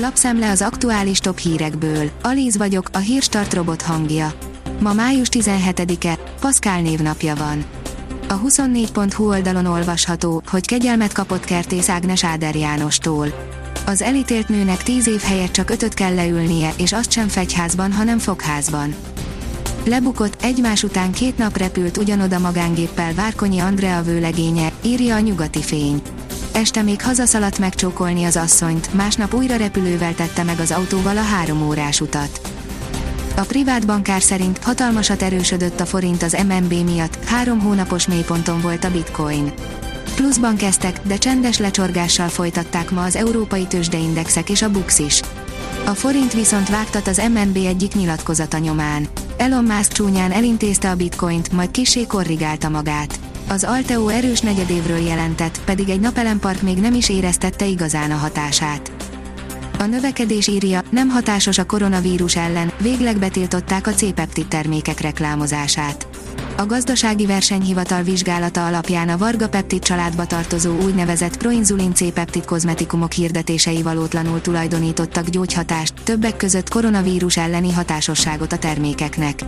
Lapszemle az aktuális top hírekből. Alíz vagyok, a hírstart robot hangja. Ma május 17-e, Paszkál névnapja van. A 24.hu oldalon olvasható, hogy kegyelmet kapott kertész Ágnes Áder Jánostól. Az elítélt nőnek 10 év helyett csak ötöt kell leülnie, és azt sem fegyházban, hanem fogházban. Lebukott, egymás után két nap repült ugyanoda magángéppel Várkonyi Andrea vőlegénye, írja a nyugati fény. Este még hazaszaladt megcsókolni az asszonyt, másnap újra repülővel tette meg az autóval a három órás utat. A privát bankár szerint hatalmasat erősödött a forint az MNB miatt, három hónapos mélyponton volt a bitcoin. Pluszban kezdtek, de csendes lecsorgással folytatták ma az európai tőzsdeindexek és a BUX is. A forint viszont vágtat az MNB egyik nyilatkozata nyomán. Elon Musk csúnyán elintézte a bitcoint, majd kisé korrigálta magát. Az Alteo erős negyedévről jelentett, pedig egy napelempark még nem is éreztette igazán a hatását. A növekedés írja, nem hatásos a koronavírus ellen, végleg betiltották a C-peptid termékek reklámozását. A gazdasági versenyhivatal vizsgálata alapján a Varga Peptid családba tartozó úgynevezett proinzulin C-peptid kozmetikumok hirdetései valótlanul tulajdonítottak gyógyhatást, többek között koronavírus elleni hatásosságot a termékeknek.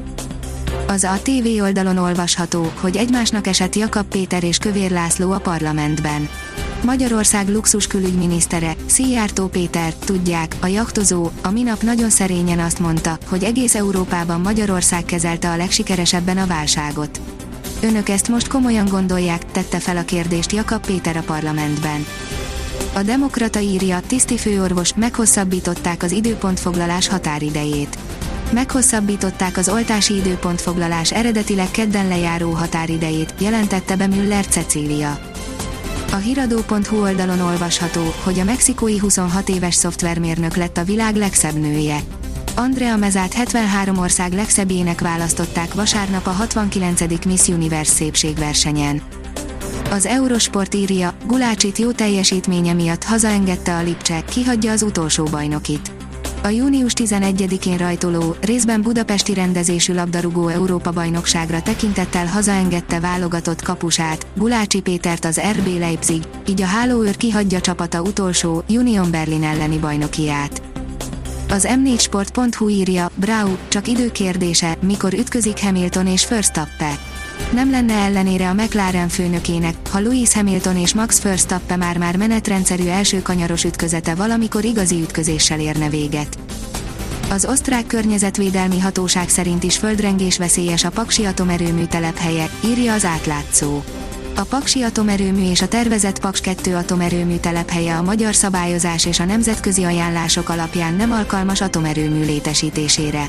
Az a TV oldalon olvasható, hogy egymásnak esett Jakab Péter és Kövér László a parlamentben. Magyarország luxus külügyminisztere, Szijjártó Péter, tudják, a jachtozó, a minap nagyon szerényen azt mondta, hogy egész Európában Magyarország kezelte a legsikeresebben a válságot. Önök ezt most komolyan gondolják, tette fel a kérdést Jakab Péter a parlamentben. A Demokrata írja, tiszti főorvos, meghosszabbították az időpontfoglalás határidejét. Meghosszabbították az oltási időpontfoglalás eredetileg kedden lejáró határidejét, jelentette be Müller Cecília. A hiradó.hu oldalon olvasható, hogy a mexikói 26 éves szoftvermérnök lett a világ legszebb nője. Andrea Mezát 73 ország legszebbjének választották vasárnap a 69. Miss Universe szépségversenyen. Az Eurosport írja, Gulácsit jó teljesítménye miatt hazaengedte a Lipcse, kihagyja az utolsó bajnokit. A június 11-én rajtoló, részben budapesti rendezésű labdarúgó Európa-bajnokságra tekintettel hazaengedte válogatott kapusát, Gulácsi Pétert az RB Leipzig, így a hálóőr kihagyja csapata utolsó, Union Berlin elleni bajnokiát. Az m4sport.hu írja, Brau, csak időkérdése, mikor ütközik Hamilton és Verstappen. Nem lenne ellenére a McLaren főnökének, ha Lewis Hamilton és Max Verstappen már-már menetrendszerű első kanyaros ütközete valamikor igazi ütközéssel érne véget. Az osztrák környezetvédelmi hatóság szerint is földrengés veszélyes a Paksi atomerőmű telephelye, írja az átlátszó. A Paksi atomerőmű és a tervezett Paks 2 atomerőmű telephelye a magyar szabályozás és a nemzetközi ajánlások alapján nem alkalmas atomerőmű létesítésére.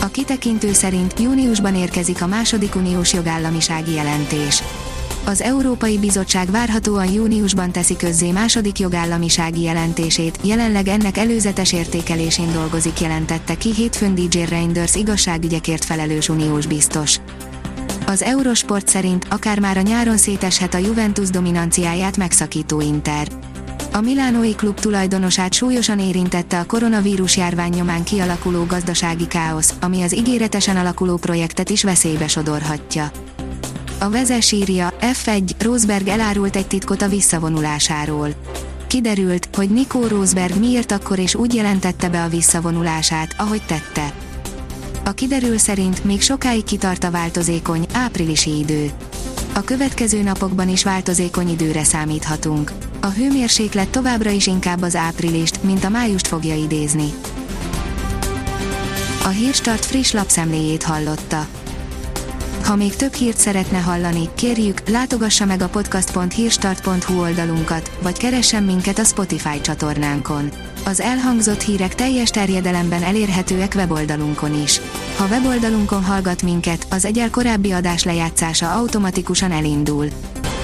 A kitekintő szerint júniusban érkezik a második uniós jogállamisági jelentés. Az Európai Bizottság várhatóan júniusban teszi közzé második jogállamisági jelentését, jelenleg ennek előzetes értékelésén dolgozik jelentette ki hétfőn DJ Reinders igazságügyekért felelős uniós biztos. Az Eurosport szerint akár már a nyáron széteshet a Juventus dominanciáját megszakító Inter. A Milánói klub tulajdonosát súlyosan érintette a koronavírus járvány nyomán kialakuló gazdasági káosz, ami az ígéretesen alakuló projektet is veszélybe sodorhatja. A vezes írja, F1, Rosberg elárult egy titkot a visszavonulásáról. Kiderült, hogy Nico Rosberg miért akkor és úgy jelentette be a visszavonulását, ahogy tette. A kiderül szerint még sokáig kitart a változékony, áprilisi idő. A következő napokban is változékony időre számíthatunk. A hőmérséklet továbbra is inkább az áprilist, mint a májust fogja idézni. A Hírstart friss lapszemléjét hallotta. Ha még több hírt szeretne hallani, kérjük, látogassa meg a podcast.hírstart.hu oldalunkat, vagy keressen minket a Spotify csatornánkon. Az elhangzott hírek teljes terjedelemben elérhetőek weboldalunkon is. Ha weboldalunkon hallgat minket, az egyel korábbi adás lejátszása automatikusan elindul.